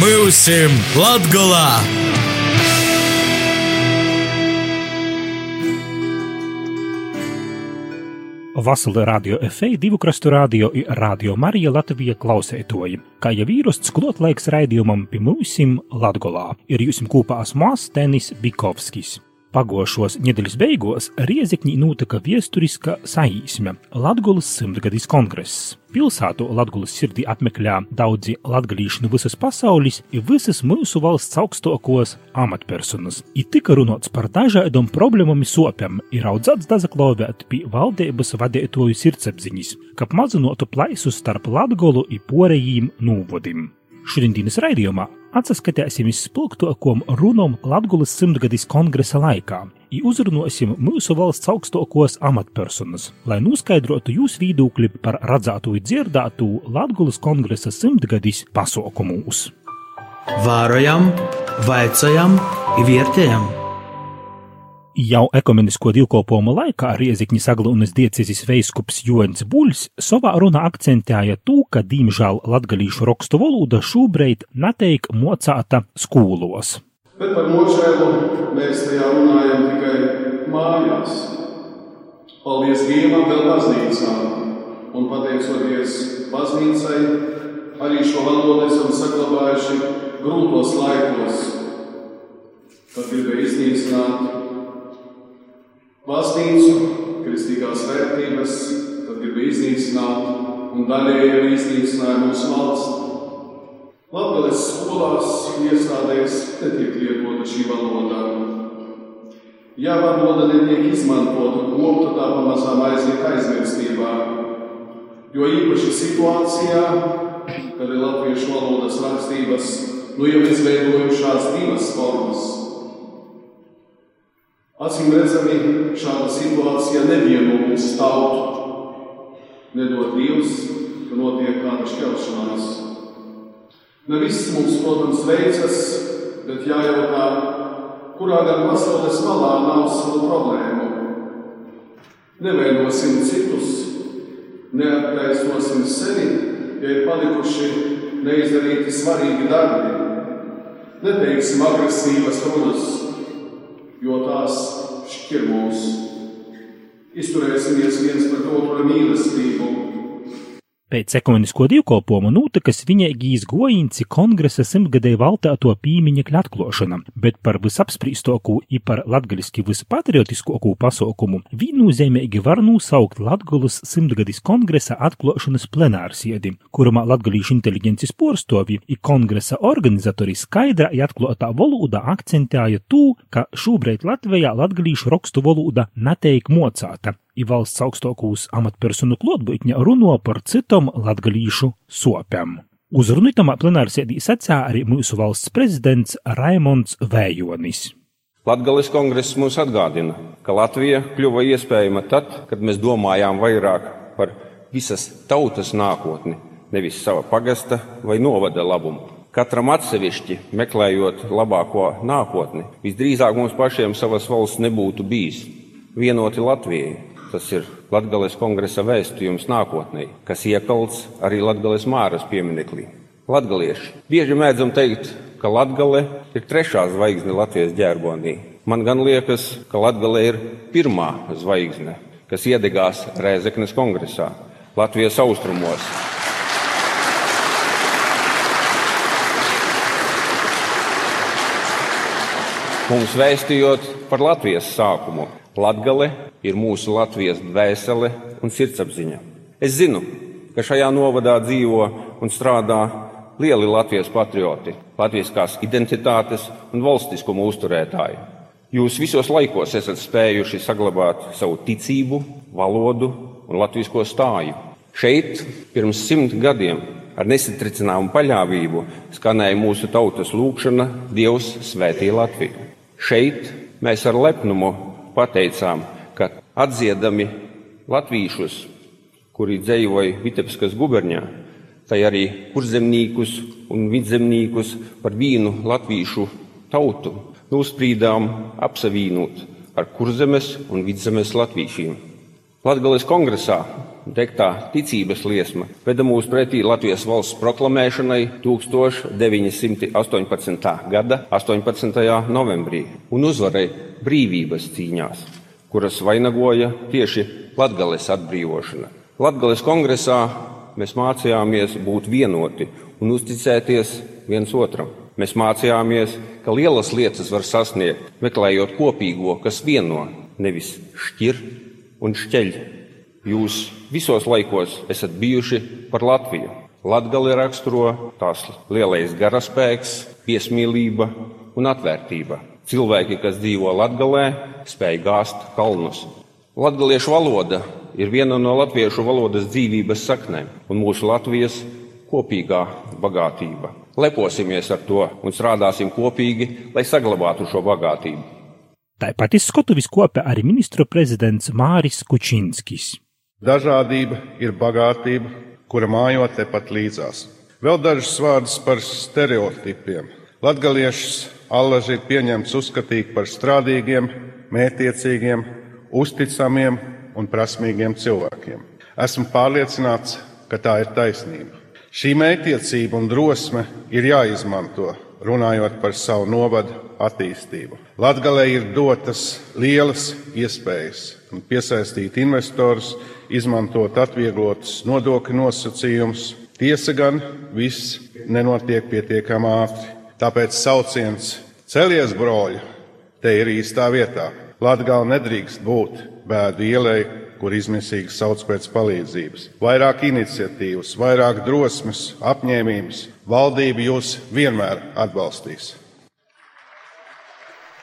Mūsim Latgolā! Vasarā radio FE, divu krastu radio un radio Marija Latvija klausētoji. Kā jau īrasts klotlaiks raidījumam pie mūsim Latgolā, ir jūsim kopā asmās Tenis Bikovskis. Pagošos nedēļas beigās Riezikņī notika viesturiska saīsme - Latgulas simtgadis kongress. Pilsētu Latgulas sirdī apmeklē daudzi latgalīši no visas pasaules un visas mūsu valsts augstākos amatpersonas. Ir tika runāts par dažādām problēmām sopēm, ir audzēts dazaklauvēt pie valdības vadītoju sirdsapziņas, kā mazinotu plaisu starp Latgolu un porējiem nūvodim. Šodienas raidījumā atskatīsim uz spilgtākajām runām Latvijas simtgadis kongresa laikā, un uzrunāsim mūsu valsts augstākos amatpersonas, lai noskaidrotu jūsu viedokli par redzēto un dzirdēto Latvijas kongresa simtgadis pasaukumos. Vārojam, vaicājam, vērtējam! Jau ekumenisko divkopojumu laikā Riezikņas Aglūnas diecezes veiskups Joņs Buļs savā runā akcentēja to, ka, diemžēl, latgalīšu rakstu valoda šobrīd netiek mocāta skolos. Bet par nožēlu mēs tajā runājam tikai mājās. Paldies Dievam, vēl baznīcā. Un pateicoties baznīcai, arī šo valodu esam saglabājuši grūtos laikos, kad gribēja iznīcināt baznīcu, kristīgās vērtības, tad grib iznīcināt un daļēji iznīcināja mūsu valsts. Latvijas skolās iestādēs netiek lietota šī valoda. Ja valoda netiek izmantota kopta, tā pamazām aiziet aizmirstībā. Jo īpaši situācijā, kad ir latviešu valodas rakstības, nu jau izveidojušās divas formas Acīm redzami, šāda situācija nevieno mūsu tautu. Nedod Dievs, ka notiek kāda šķelšanās. Ne viss mums, protams, veicas, bet jājautā, kurā gan pasaules malā nav savu problēmu. Nevainosim citus, neattaisnosim sevi, ja ir palikuši neizdarīti svarīgi darbi. Neteiksim agresīvas runas šķir mūs. Izturēsimies viens pret otru ar mīlestību Pēc ekumenisko divkopojumu notikas viņaigīs goīnci kongresa simtgadēju valtāto pīmiņekļa atklošana, bet par visapsprīstoku i par latgaliski vispatriotiskoku pasaukumu viennozīmīgi var nosaukt Latgulas simtgadis kongresa atklošanas plenārsēdi, kurumā latgalīšu inteliģences porstovi i kongresa organizatori skaidra i atklotā valoda akcentēja tū, ka šobrīd Latvijā latgalīšu rakstu valoda neteik mocāta, i valsts augstākos amatpersonu klotbūtņa runo par citom latgalīšu sopēm. Uzrunu tamā plenārsēdī sacīja arī mūsu valsts prezidents Raimonds Vējonis. Latgales kongress mums atgādina, ka Latvija kļuva iespējama tad, kad mēs domājām vairāk par visas tautas nākotni, nevis sava pagasta vai novada labumu. Katram atsevišķi meklējot labāko nākotni, visdrīzāk mums pašiem savas valsts nebūtu bijis. Vienoti Latvijai, Tas ir Latvijas kongresa vēstījums nākotnē, kas iekalts arī Latvijas māras piemineklī. Latgalieši bieži mēdzam teikt, ka Latgale ir trešā zvaigzne Latvijas ģerbonī. Man gan liekas, ka Latgale ir pirmā zvaigzne, kas iedegās Rēzeknes kongresā, Latvijas austrumos. Mums vēstījot par Latvijas sākumu, Latgale ir mūsu Latvijas dvēsele un sirdsapziņa. Es zinu, ka šajā novadā dzīvo un strādā lieli Latvijas patrioti, latviskās identitātes un valstiskuma uzturētāji. Jūs visos laikos esat spējuši saglabāt savu ticību, valodu un latviešu stāju. Šeit pirms simt gadiem ar nesatricināmu paļāvību skanēja mūsu tautas lūgšana Dievs svētī Latviju. Šeit mēs ar lepnumu pateicām, ka atdziedami latvīšus, kuri dzīvoja Vitebiskas guberņā, tai arī kurzemniekus un vidzemniekus par vienu latvīšu tautu nosprīdām apsavienot ar kurzemes un vidzemes latvīšiem. Latgales kongresā degtā ticības liesma veda mūs pretī Latvijas valsts proklamēšanai 1918. gada 18. novembrī un uzvarēja brīvības cīņās, kuras vainagoja tieši Latgales atbrīvošana. Latgales kongresā mēs mācījāmies būt vienoti un uzticēties viens otram. Mēs mācījāmies, ka lielas lietas var sasniegt, meklējot kopīgo, kas vieno, nevis šķir un šķeļ. Jūs visos laikos esat bijuši par Latviju. Latgali raksturo tās lielais garaspēks, piesmīlība un atvērtība. Cilvēki, kas dzīvo Latgalē, spēj gāzt kalnus. Latgaliešu valoda ir viena no latviešu valodas dzīvības saknēm un mūsu Latvijas kopīgā bagātība. Leposimies ar to un strādāsim kopīgi, lai saglabātu šo bagātību. Tāpat izskatuvis kopā arī ministru prezidents Māris Kučinskis. Dažādība ir bagātība, kura mājo tepat līdzās. Vēl dažus vārdus par stereotipiem. Latgaliešus allaži ir pieņemts uzskatīt par strādīgiem, mētiecīgiem, uzticamiem un prasmīgiem cilvēkiem. Esmu pārliecināts, ka tā ir taisnība. Šī mētiecība un drosme ir jāizmanto, runājot par savu novadu attīstību. Latgalē ir dotas lielas iespējas piesaistīt investorus, izmantot atvieglotus nodokļu nosacījumus. Tiesa gan viss nenotiek pietiekami ātri. Tāpēc sauciens Celies, broļi, te ir īstā vietā. Latgala nedrīkst būt bēdu ielai, kur izmisīgi sauc pēc palīdzības. Vairāk iniciatīvas, vairāk drosmes, apņēmības. Valdība jūs vienmēr atbalstīs.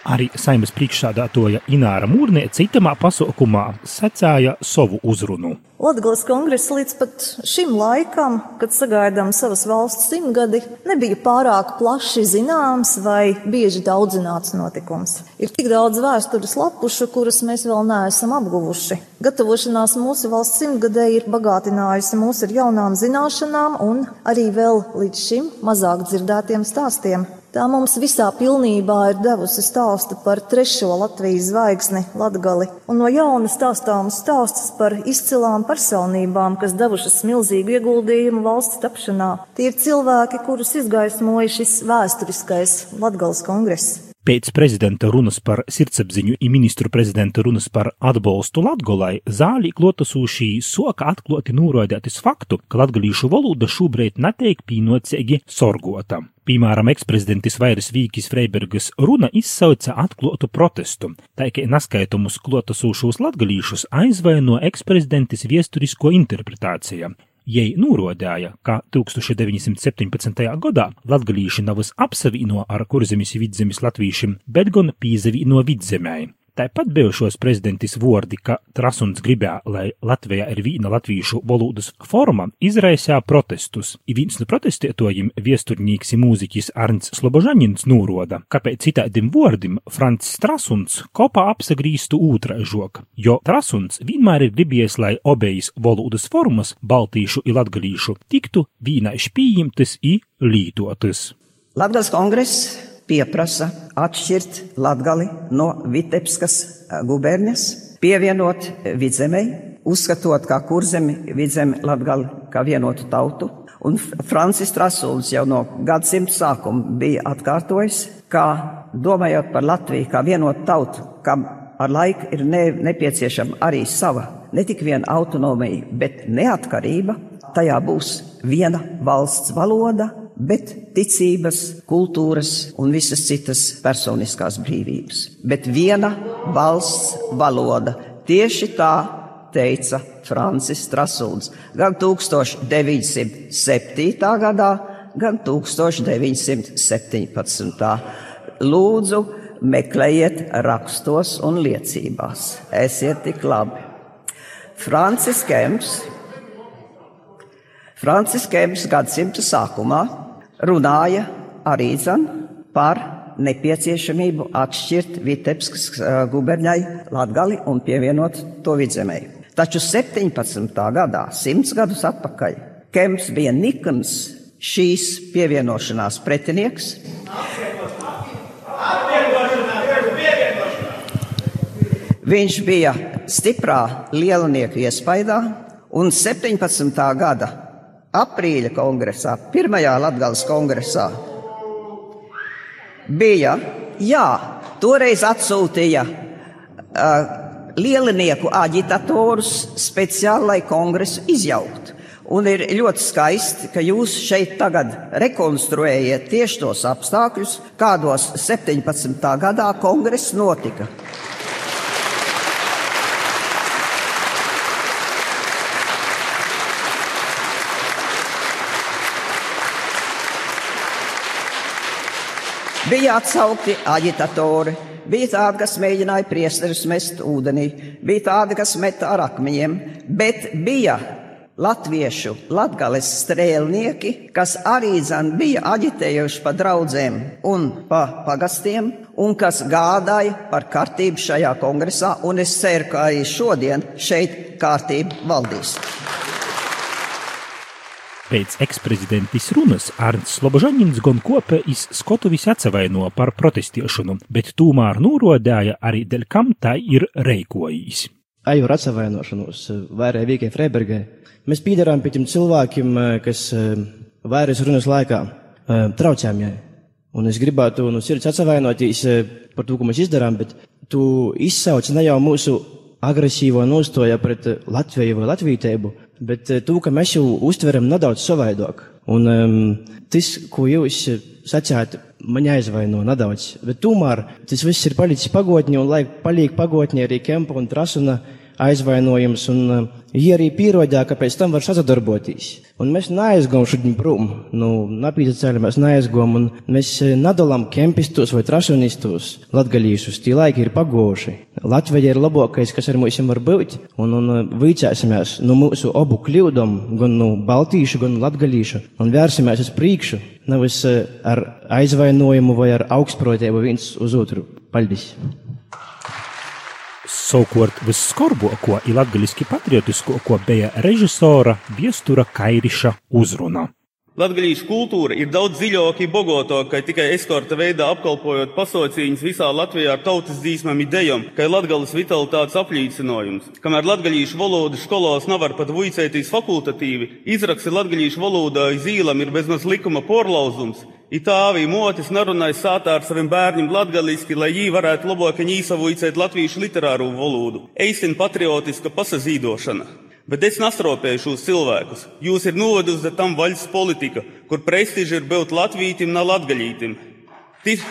Arī saimnes priekšsādātoja Ināra Mūrniece citamā pasaukumā secēja savu uzrunu. Latvijas kongresa līdz šim laikam, kad sagaidām savas valsts simtgadi, nebija pārāk plaši zināms vai bieži daudzināts notikums. Ir tik daudz vēstures lapušu, kuras mēs vēl neesam apguvuši. Gatavošanās mūsu valsts simtgadē ir bagātinājusi mūs ar jaunām zināšanām un arī vēl līdz šim mazāk dzirdētiem stāstiem. Tā mums visā pilnībā ir devusi stāstu par trešo Latvijas zvaigzni Latgali un no jauna stāstāms stāstus par izcilām personībām, kas devušas milzīgu ieguldījumu valsts tapšanā. Tie ir cilvēki, kurus izgaismoja šis vēsturiskais Latgales kongress. Pēc prezidenta runas par sirdsapziņu un ministru prezidenta runas par atbalstu Latgolai zālī klotasūšī soka atklāti norādītis faktu, ka latgalīšu valoda šobrīd netiek pīnocīgi sorgota. Piemēram, eksprezidentis Vairis Vīkis Freibergas runa izsauca atklātu protestu, tā kā neskaitumus klotasūšos latgalīšus aizvaino eksprezidentis viesturisko interpretācija, Jei norādīja, ka 1917. gadā latgalīši navas apsavīno ar kurzemes vidzemes latviešiem, bet gan pīzavīno vidzemē. Tāpat bijušos prezidentis Vordi, ka Trasuns gribēja, lai Latvijā ir vīna latviešu valodas forma, izraisīja protestus. I viens no protestētojiem viesturnīgs mūziķis Arns Slobožanins nūroda, ka pēc citādim vārdim Frants Trasuns kopā apsagrīstu ūtraižok, jo Trasuns vienmēr ir gribējis, lai obejas valodas formas, baltīšu i latgalīšu, tiktu vīnaiši pieņemtas i lītotas. Latgals kongress pieprasa atšķirt Latgali no Vitebskas gubernijas, pievienot Vidzemei, uzskatot kā kurzemi Vidzemi Latgali kā vienotu tautu. Un Francis Trasuls jau no gadsimta sākuma bija atkārtojis, ka domājot par Latviju kā vienotu tautu, kam ar laiku ir ne, nepieciešama arī sava, ne tik viena autonomija, bet neatkarība, tajā būs viena valsts valoda, bet ticības, kultūras un visas citas personiskās brīvības. Bet viena valsts valoda. Tieši tā teica Francis Strasuls gan 1907. gadā, gan 1917. Lūdzu, meklējiet rakstos un liecībās. Esiet tik labi. Francis Kemps, Francis Kemps gadsimta sākumā runāja arī zan par nepieciešamību atšķirt Vitebskas guberņai Latgali un pievienot to vidzemē. Taču 17. gadā, simts gadus atpakaļ, Kemps bija nikns šīs pievienošanās pretinieks. Viņš bija stiprā lielnieku iespaidā Un 17. gada aprīļa kongresā, pirmajā Latvijas kongresā, bija, jā, toreiz atsūtīja uh, lielinieku aģitatorus speciāli, lai kongresu izjauktu. Un ir ļoti skaisti, ka jūs šeit tagad rekonstruējat tieši tos apstākļus, kādos 17. gadā kongress notika. Bija atsaukti aģitatori, bija tādi, kas mēģināja priesterus mest ūdenī, bija tādi, kas meta ar akmeņiem, bet bija latviešu latgales strēlnieki, kas arī zan bija aģitējuši pa draudzēm un pa pagastiem, un kas gādāja par kārtību šajā kongresā, un es ceru, ka arī šodien šeit kārtība valdīs. Pēc eksprezidentis runas Arnsts Slobožaņins gan kopē iz Skotuvis atsevaino par protestiešanu, bet tūmār nūrodēja arī dēļ kam tā ir reikojīs. Aju ar atsevainošanos vairāk vīkiem Freibergai. Mēs pīdarām pie tiem cilvēkiem, kas vairākas runas laikā traucējām viņai. Un es gribētu no sirds atsevainoties par to, ko mēs izdarām, bet tu izsauc ne jau mūsu agresīvo nostoja pret Latviju vai latvītēbu, bet eh, to, ka mēs jau uztveram nedaudz savādāk. Un um, tas, ko jūs sacījāt, man aizvaino nedaudz, bet tomēr tas viss ir palicis pagotnē, un lai paliek pagotnē arī Kempa un Trasuna aizvainojums, un viņi arī pierādīja, ka pēc tam var sadarboties. Un mēs neaizgājām šodien prom, nu, napīta ceļā mēs neaizgājām, un mēs eh, nedalām kempistus vai trasonistus, latgalīšus, tie laiki ir pagoši. Latvija ir labākais, kas ar mums var būt, un, un eh, vicēsimies no mūsu abu kļūdām, gan no baltīšu, gan latgalīšu, un vērsimies uz priekšu, nevis eh, ar aizvainojumu vai ar augstprotību viens uz otru. Paldies! Savukārt visskarbuoko i latgaliski patriotiskoko bija režisora Viestura Kairiša uzruna. Latvijas kultūra ir daudz dziļāka un bagātāka, tikai eskorta veidā apkalpojot pasaucīņus visā Latvijā ar tautas dzīsmām idejām, kā Latvijas vitalitātes apliecinājums. Kamēr latviešu valodu skolās nevar pat vuicētīs fakultatīvi, izraksti latviešu valodā zīlam ir bezmaz likuma porlauzums, Itāvī motis narunāja sātā ar saviem bērniem latgaliski, lai jī varētu labāk īsavuicēt latviešu literāro valodu. Eistin patriotiska pasazīdošana. Bet es nastropēju šos cilvēkus. Jūs ir novedusi tam vaļas politika, kur prestiži ir būt latvītim, nav latgaļītim. Tis...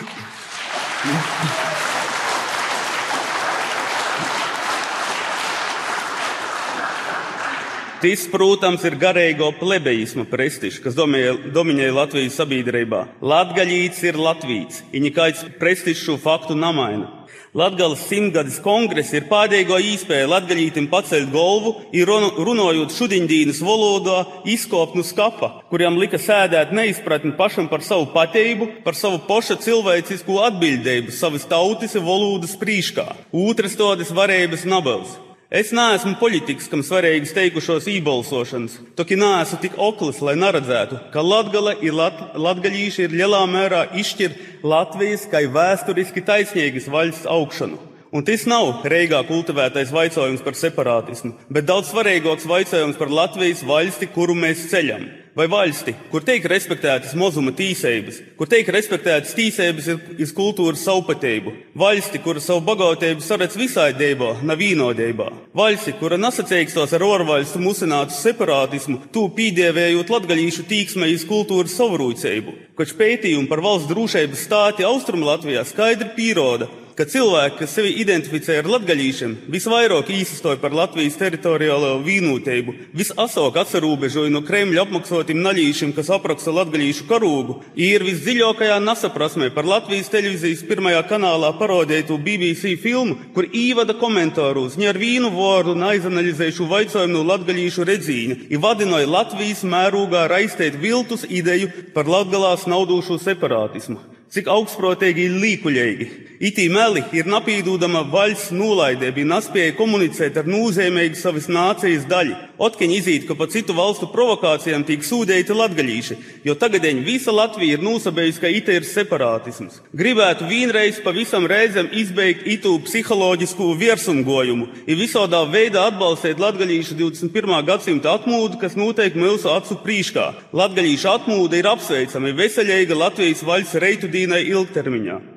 Tas, protams, ir garīgo plebejisma prestižs, kas dominē Latvijas sabiedrībā. Latgaļīts ir Latvijas, ja nekāds prestižs šo faktu namaina. Latgales simtgades kongress ir pēdējo īspēju latgaļītim pacelt galvu, ir runājot šudiņdīnas valodā, izkopt no skapa, kuriem lika sēdēt neizpratni pašam par savu pateību, par savu poša cilvēcisko atbildību savas tautas valodas prīškā. Otras todas varības nabals. Es neesmu politiķis, kam svarīgas teikušos ībalsošanas, toki neesmu tik oklis, lai neredzētu, ka Latgale ir lat, latgaļīši ir lielā mērā izšķir Latvijas kā vēsturiski taisnīgas valsts augšanu. Un tas nav Reigā kultivētais jautājums par separātismu, bet daudz svarīgāks jautājums par Latvijas valsti, kuru mēs ceļam vai valsti, kur tiek respektētas mazuma tīsības, kur tiek respektētas tīsības iz kultūras saupatību, valsti, kura savu bagātību saredz visādībā, nav vienodībā, valsti, kura nesacīkstos ar orvaļstu musinātu separātismu, tū pīdievējot latgaļīšu tīksmē iz kultūras savrūcību, koč pētījumi par valsts drošības stāti Austrum Latvijā skaidri pieroda, ka cilvēki, kas sevi identificē ar latgaļīšiem, visvairāk īstoja par Latvijas teritoriālo vīnotību, visasāk atsarūbežoja no Kremļa apmaksātiem naļīšiem, kas apraksta latgaļīšu karūgu, ir visdziļākajā nesaprasmē par Latvijas televīzijas pirmajā kanālā parodētu BBC filmu, kur īvada komentārus ne ar vīnu vārdu neizanalizējušu vaicojumu no latgaļīšu redzīņa, ir vadināja Latvijas mērūgā raistēt viltus ideju par latgalās naudošu separātismu. Cik augstprātīgi ir līkuļīgi. Itī meli ir napīdūdama vaļas nūlaidē, bija naspēja komunicēt ar nozīmīgu savas nācijas daļu. Otkeņi izīt, ka pa citu valstu provokācijām tiek sūdēti latgaļīši, jo tagadēļ visa Latvija ir nūsabējusi, ka ite ir separātisms. Gribētu vienreiz pavisam reizēm izbeigt itu psiholoģisku virsumgojumu, ir visodā veidā atbalstīt latgaļīšu 21. gadsimta atmūdu, kas noteikti mūsu acu prīškā. Latgaļīša atmūda ir apsveicama, ir veseļīga Latvijas vaļas reitu dīnai ilgtermiņā.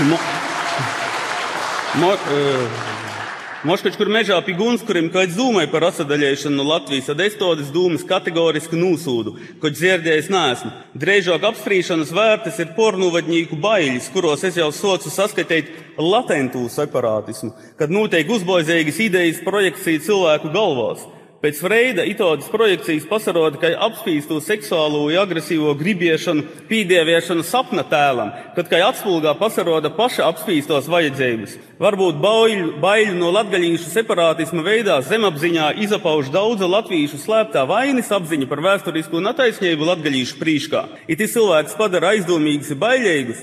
Mo, uh, Moškačs, kur mežā pie gunskuriem, kad domāju par asadaļēšanu no Latvijas, tad es todas dūmas kategoriski nosūdu, ko dzirdējis neesmu. Drēžāk apspriešanas vērtas ir pornuvadņīku baiļas, kuros es jau socu saskatīt latentu separātismu, kad notiek uzboizīgas idejas projekcija cilvēku galvās. Pēc Freida itodas projekcijas pasaroda, ka apspīstu seksuālo un agresīvo gribiešanu, pīdieviešanu sapna tēlam, kad kā atspulgā pasaroda paša apspīstos vajadzības. Varbūt baiļu, baiļu no latgaļīšu separātisma veidā zemapziņā izapauž daudza latviešu slēptā vainas apziņa par vēsturisko netaisnību latgaļīšu prīškā. It cilvēks padara aizdomīgus un bailīgus,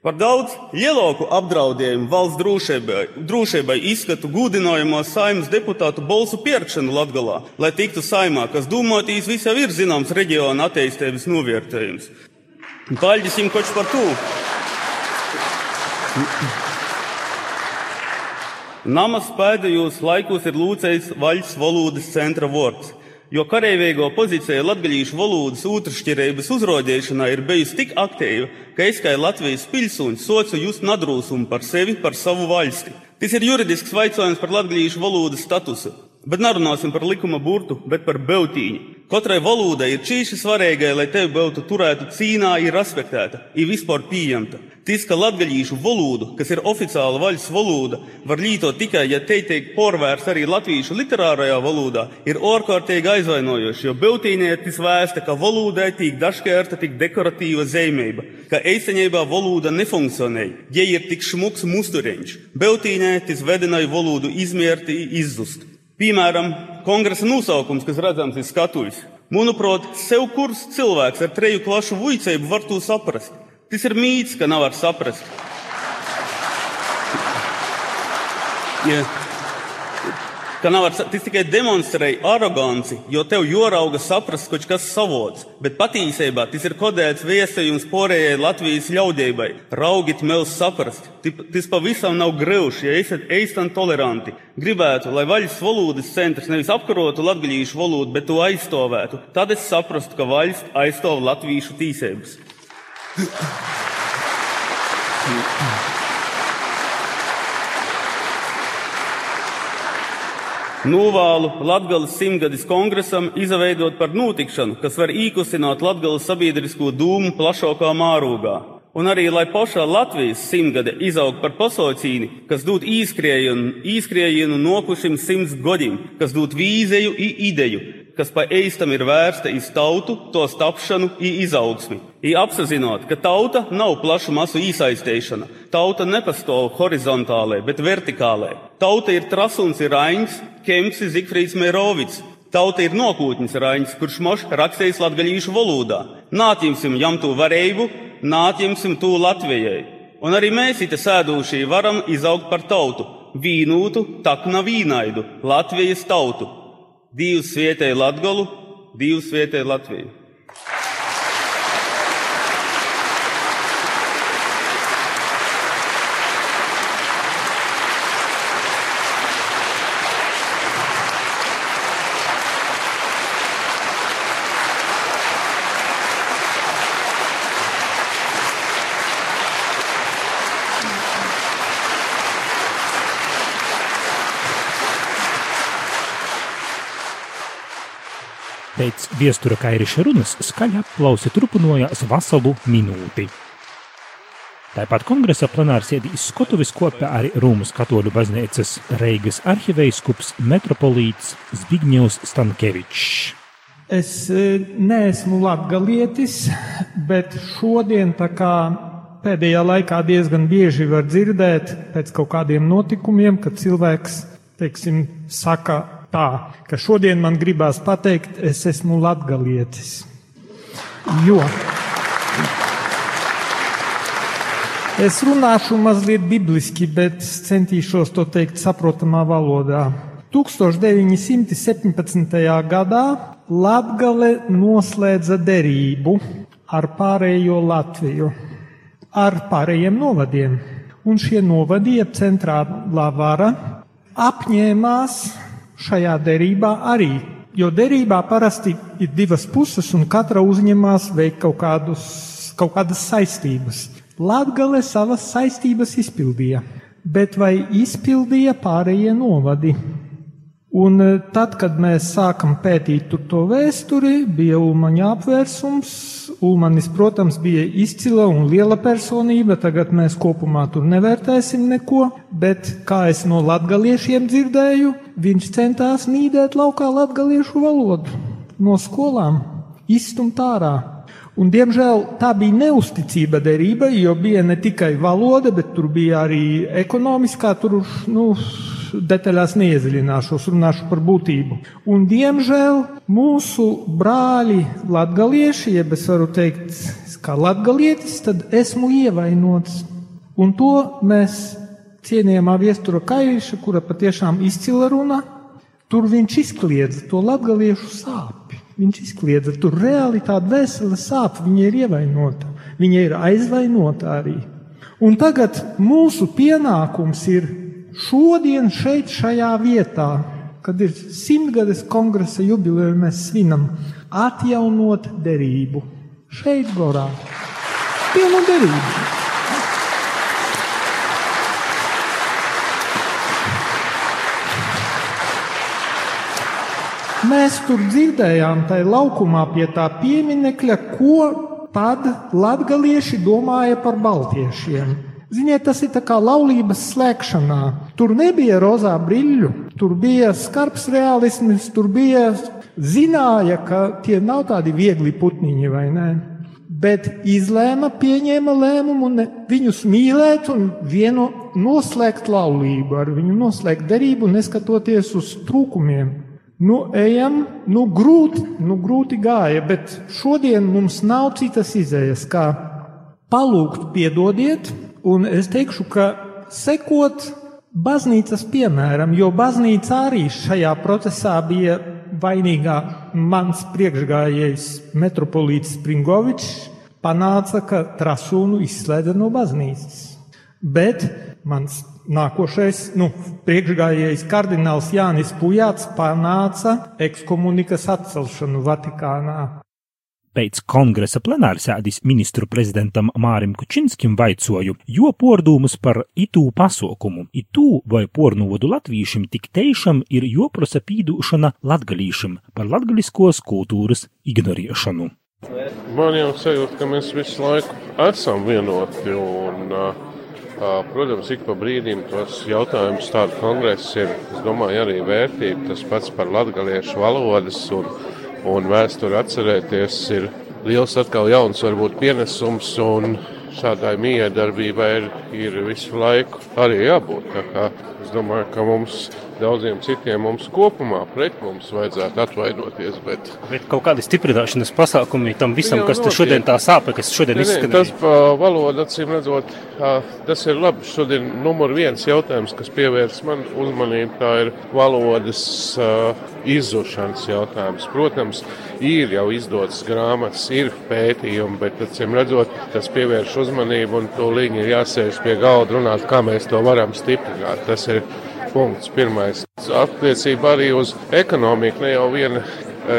Par daudz lielāku apdraudējumu valsts drošībai, drošībai izskatu gudinājumos saimnes deputātu balsu pirkšanu Latgalā, lai tiktu saimā, kas domātīs visā ir zināms reģiona attīstības novērtējums. Paļģisim koč par to. Namas pēdējos laikos ir lūcējis Vaļas valodas centra vārds jo karavīgo pozīcija latgaļīšu valodas otršķirības uzrodīšanā ir bijusi tik aktīva, ka es kā Latvijas pilsonis socu jūs nadrūsumu par sevi, par savu valsti. Tas ir juridisks jautājums par latgaļīšu valodas statusu. Bet nerunāsim par likuma burtu, bet par beautīņu. Katrai valodai ir čīši svarīgai, lai tevi būtu turēta cīnā, ir respektēta, ir vispār pieņemta. Tis, ka latgaļīšu valodu, kas ir oficiāla vaļas valoda, var lītot tikai, ja te tiek porvērts arī latviešu literārajā valodā, ir ārkārtīgi aizvainojoši, jo beautīnē ir tas vēsta, ka valodai tiek dažkārt tik dekoratīva zīmība, ka eisenībā valoda nefunkcionē, ja ir tik šmuks musturiņš. Beautīnē tas vedināja valodu izmērti izzust. Piemēram, kongresa nosaukums, kas redzams ir skatuves. Manuprāt, sev kurs cilvēks ar treju klašu vuicēju var to saprast. Tas ir mīts, ka nevar saprast. Ja, ka nevar, tas tikai demonstrēja aroganci, jo tev jorauga saprast kaut kas savots, bet patiesībā tas ir kodēts viesējums porējai Latvijas ļaudībai. Raugit mēls saprast, tas pavisam nav greuši, ja esat eistan toleranti. Gribētu, lai vaļas valodas centrs nevis apkarotu latgaļīšu valodu, bet to aizstāvētu. Tad es saprastu, ka vaļas aizstāv latviešu tīsības. Novēlu Latvijas simtgadis kongresam izveidot par notikšanu, kas var īkusināt Latvijas sabiedrisko dūmu plašākā mārūgā. Un arī, lai pašā Latvijas simtgade izaug par pasaucīni, kas dod īskrējienu, īskrējienu nokušim simts gadiem, kas dod vīzēju i ideju, kas pa eistam ir vērsta iz tautu, to tapšanu, izaugsmi. I apzinot, ka tauta nav plašu masu iesaistīšana, tauta nepastāv horizontālē, bet vertikālē. Tauta ir trasuns, ir Aiņš, Kemps, Zikfrīds Mērovics. Tauta ir nokūtnis Raiņš, kurš moš rakstījis latgaļīšu valodā. Nāķimsim jam to varēju, nāķimsim to Latvijai. Un arī mēs it sēdūšie varam izaugt par tautu, vīnūtu, tak nav vīnaidu, Latvijas tautu. Dievs vietēji Latgolu, Dievs vietēji Latviju. Pēc viestura kairiša runas skaļi aplausi turpinājās veselu minūti. Tāpat kongresa plenārsēdī Skotuvis kopā arī Rūmas katoļu baznīcas Reigas arhivējskups metropolīts Zbigņevs Stankevičs. Es e, neesmu latgalietis, bet šodien tā kā pēdējā laikā diezgan bieži var dzirdēt pēc kaut kādiem notikumiem, kad cilvēks, teiksim, saka tā, ka šodien man gribās pateikt, es esmu latgalietis. Jo es runāšu mazliet bibliski, bet centīšos to teikt saprotamā valodā. 1917. gadā Latgale noslēdza derību ar pārējo Latviju, ar pārējiem novadiem. Un šie novadi, jeb centrālā vara, apņēmās šajā derībā arī. Jo derībā parasti ir divas puses, un katra uzņemās veikt kaut, kādus, kaut kādas saistības. Latgale savas saistības izpildīja, bet vai izpildīja pārējie novadi? Un e, tad, kad mēs sākam pētīt to vēsturi, bija Ulmaņa apvērsums. Ulmanis, protams, bija izcila un liela personība. Tagad mēs kopumā tur nevērtēsim neko, bet, kā es no latgaliešiem dzirdēju, viņš centās nīdēt laukā latgaliešu valodu no skolām, izstumt ārā. Un, diemžēl tā bija neusticība derībai, jo bija ne tikai valoda, bet tur bija arī ekonomiskā, tur, nu, detaļās neiedziļināšos, runāšu par būtību. Un, diemžēl, mūsu brāļi, latgalieši, jeb es varu teikt, kā latgalietis, tad esmu ievainots. Un to mēs cienījamā viestura Kairiša, kura patiešām izcila runa, tur viņš izkliedza to latgaliešu sāpi. Viņš izkliedza, tur reāli tāda vesela sāpe, viņa ir ievainota, viņa ir aizvainota arī. Un tagad mūsu pienākums ir šodien šeit, šajā vietā, kad ir simtgades kongresa jubileja, mēs svinam, atjaunot derību. Šeit, Gorā, pienu derību. Mēs tur dzirdējām, tai laukumā pie tā pieminekļa, ko tad latgalieši domāja par baltiešiem. Ziniet, tas ir kā laulības slēgšanā. Tur nebija rozā brīļu, tur bija skarbs realisms, tur bija zināja, ka tie nav tādi viegli putniņi vai ne. Bet izlēma, pieņēma lēmumu ne, viņus mīlēt un vienu noslēgt laulību, ar viņu noslēgt derību, neskatoties uz trūkumiem. Nu, ejam, nu, grūti, nu, grūti gāja, bet šodien mums nav citas izējas, kā palūgt, piedodiet, un es teikšu, ka sekot baznīcas piemēram, jo baznīca arī šajā procesā bija vainīgā. Mans priekšgājējs metropolīts Springovičs panāca, ka Trasūnu izslēdza no baznīcas. Bet mans Nākošais, nu, priekšgājējs kardināls Jānis Pujāts panāca ekskomunikas atcelšanu Vatikānā. Pēc kongresa plenārsēdis ministru prezidentam Mārim Kučinskim vaicoju, jo pordūmus par itū pasaukumu, itū vai pornovodu latvīšim tik teišam ir joprosa pīdūšana latgalīšim par latgaliskos kultūras ignorēšanu. Man jau sajūta, ka mēs visu laiku esam vienoti un Protams, ik pa brīdim tos jautājumus tādu kongresu ir, es domāju, arī vērtība. Tas pats par latgaliešu valodas un, un vēsturi atcerēties ir liels atkal jauns varbūt pienesums un šādai miedarbībai ir, ir visu laiku arī jābūt. Es domāju, ka mums daudziem citiem mums kopumā pret mums vajadzētu atvainoties. Bet, bet kaut kādi stiprināšanas pasākumi tam visam, kas notiek. šodien tā sāpe, kas šodien izskan. Tas pa valodu acīm redzot, tas ir labi. Šodien numur viens jautājums, kas pievērs man uzmanību, tā ir valodas izzušanas jautājums. Protams, ir jau izdotas grāmatas, ir pētījumi, bet acīm redzot, tas pievērš uzmanību un to līniju ir jāsēž pie galda runāt, kā mēs to varam stiprināt. Tas ir punkts. Pirmais attiecībā arī uz ekonomiku. Ne jau viena,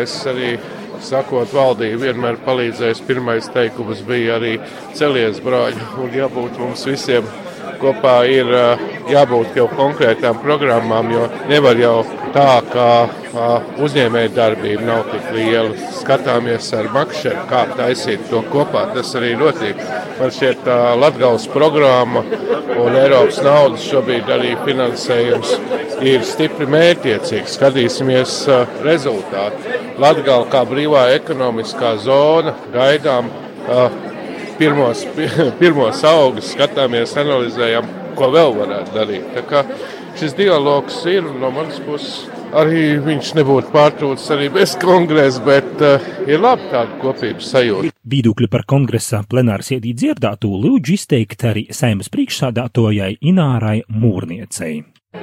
es arī sakot, valdība vienmēr palīdzēs. Pirmais teikums bija arī celies brāļi un jābūt mums visiem kopā ir jābūt jau konkrētām programmām, jo nevar jau tā, ka uzņēmēja darbība nav tik liela. Skatāmies ar makšķeru, kā taisīt to kopā. Tas arī notiek. Man šķiet, ka Latvijas programma un Eiropas naudas šobrīd arī finansējums ir stipri mērķiecīgs. Skatīsimies rezultātu. Latvija kā brīvā ekonomiskā zona gaidām pirmos, pirmos augus, skatāmies, analizējam, ko vēl varētu darīt. Tā kā šis dialogs ir no manas puses arī viņš nebūtu pārtrūcis arī bez kongresa, bet uh, ir labi tāda kopības sajūta. Viedokļi par kongresa plenāru sēdī dzirdēto lūdzu izteikt arī saimas priekšsādātojai Inārai Mūrniecei.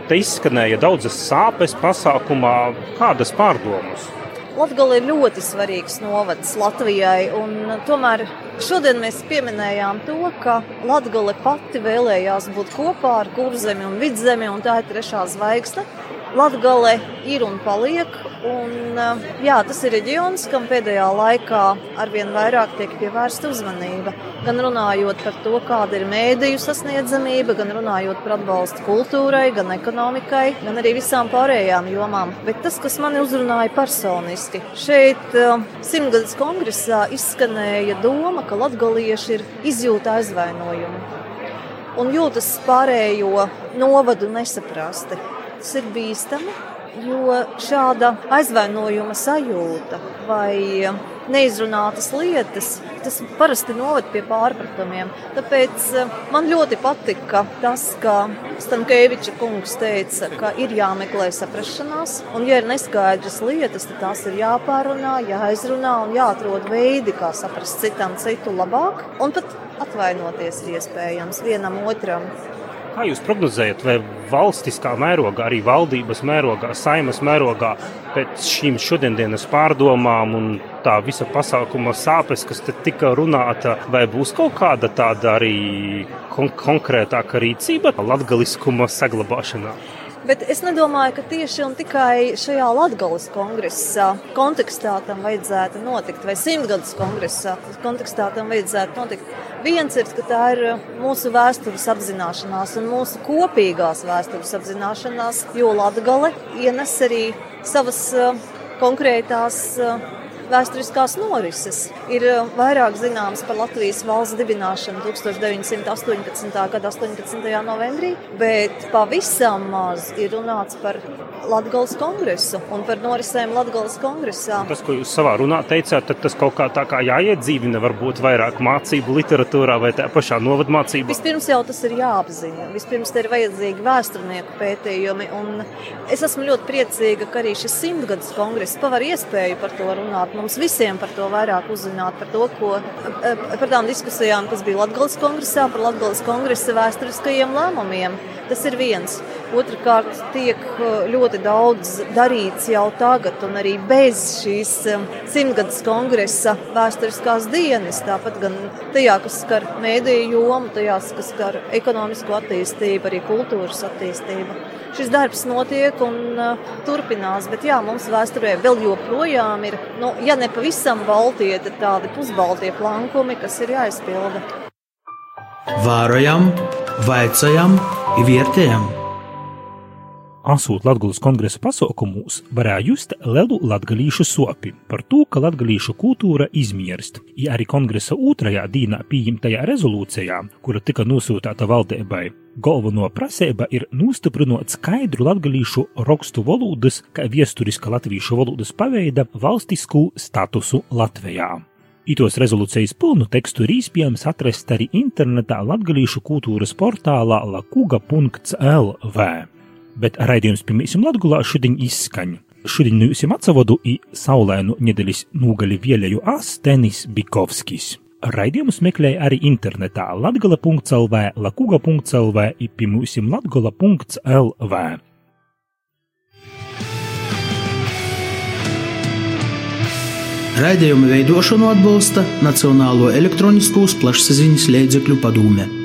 Te izskanēja daudzas sāpes pasākumā, kādas pārdomas. Latvija ir ļoti svarīgs novads Latvijai. Tomēr šodien mēs pieminējām to, ka Latvija pati vēlējās būt kopā ar kurzemi un vidzemi, un tā ir trešā zvaigzne. Latvija ir un paliek. Un, eh, jā, tas ir reģions, kam pēdējā laikā arvien vairāk tiek pievērsta uzmanība. Gan runājot par to, kāda ir mēdīju sasniedzamība, gan runājot par atbalstu kultūrai, gan ekonomikai, gan arī visām pārējām jomām. Bet tas, kas mani uzrunāja personiski, šeit eh, simtgadus kongresā izskanēja doma, ka latgalieši ir izjūta aizvainojumu un jūtas pārējo novadu nesaprasti. Tas ir bīstami, jo šāda aizvainojuma sajūta vai neizrunātas lietas, tas parasti noved pie pārpratumiem. Tāpēc eh, man ļoti patika tas, ka Stankēviča kungs teica, ka ir jāmeklē saprašanās, un ja ir neskaidras lietas, tad tās ir jāpārunā, jāizrunā un jāatrod veidi, kā saprast citam citu labāk, un pat atvainoties ir iespējams vienam otram. Kā jūs prognozējat, vai valstiskā mērogā, arī valdības mērogā, saimas mērogā, pēc šīm šodienas pārdomām un tā visa pasākuma sāpes, kas te tika runāta, vai būs kaut kāda tāda arī kon konkrētāka rīcība latgaliskuma saglabāšanā? Bet es nedomāju, ka tieši un tikai šajā Latvijas kongresa kontekstā tam vajadzētu notikt, vai simtgadus kongresa kontekstā tam vajadzētu notikt. Viens ir, ka tā ir mūsu vēstures apzināšanās un mūsu kopīgās vēstures apzināšanās, jo Latvija ienes arī savas uh, konkrētās uh, vēsturiskās norises. Ir eh, vairāk zināms par Latvijas valsts dibināšanu 1918. gada 18. novembrī, bet pavisam maz ir runāts par Latvijas kongresu un par norisēm Latvijas kongresā. Tas, ko jūs savā runā teicāt, tas kaut kā tā kā jāiedzīvina, varbūt vairāk mācību literatūrā vai tā pašā novadmācībā. Vispirms jau tas ir jāapzina. Vispirms te ir vajadzīgi vēsturnieku pētījumi. Es esmu ļoti priecīga, ka arī šis simtgadus kongress paver iespēju par to runāt. Mums visiem par to vairāk uzzināt, par to, ko, par tām diskusijām, kas bija Latvijas kongresā, par Latvijas kongresa vēsturiskajiem lēmumiem. Tas ir viens. Otrakārt, tiek uh, ļoti daudz darīts jau tagad, un arī bez šīs um, simtgadus kongresa vēsturiskās dienas. Tāpat gan tajā, kas skar mēdīju jomu, tajā, kas skar ekonomisko attīstību, arī kultūras attīstību. Šis darbs notiek un uh, turpinās, bet jā, mums vēsturē vēl joprojām ir, nu, ja ne pavisam baltie, tad tādi pusbaltie plankumi, kas ir jāizpilda. Vārojam, vaicājam, vērtējam! Asūt Latvijas kongresa pasaukumos varēja just lielu latgalīšu sopi par to, ka latgalīšu kultūra izmirst, ja arī kongresa otrajā dīnā pieņemtajā rezolūcijā, kura tika nosūtīta valdībai, galveno prasība ir nostiprinot skaidru latgalīšu rakstu valodas, kā viesturiska latviešu valodas paveida valstisku statusu Latvijā. Itos rezolūcijas pilnu tekstu ir iespējams atrast arī internetā latgalīšu kultūras portālā lakuga.lv bet raidījums pirmīsim Latgulā šodien izskaņ. Šodien nu jums atsavodu i saulēnu nedēļas nūgali vielēju ās Tenis Bikovskis. Raidījumus meklēja arī internetā latgala.lv, lakuga.lv, ipimūsim latgala.lv. Raidījumu veidošanu atbalsta Nacionālo elektroniskos plašsaziņas līdzekļu padome.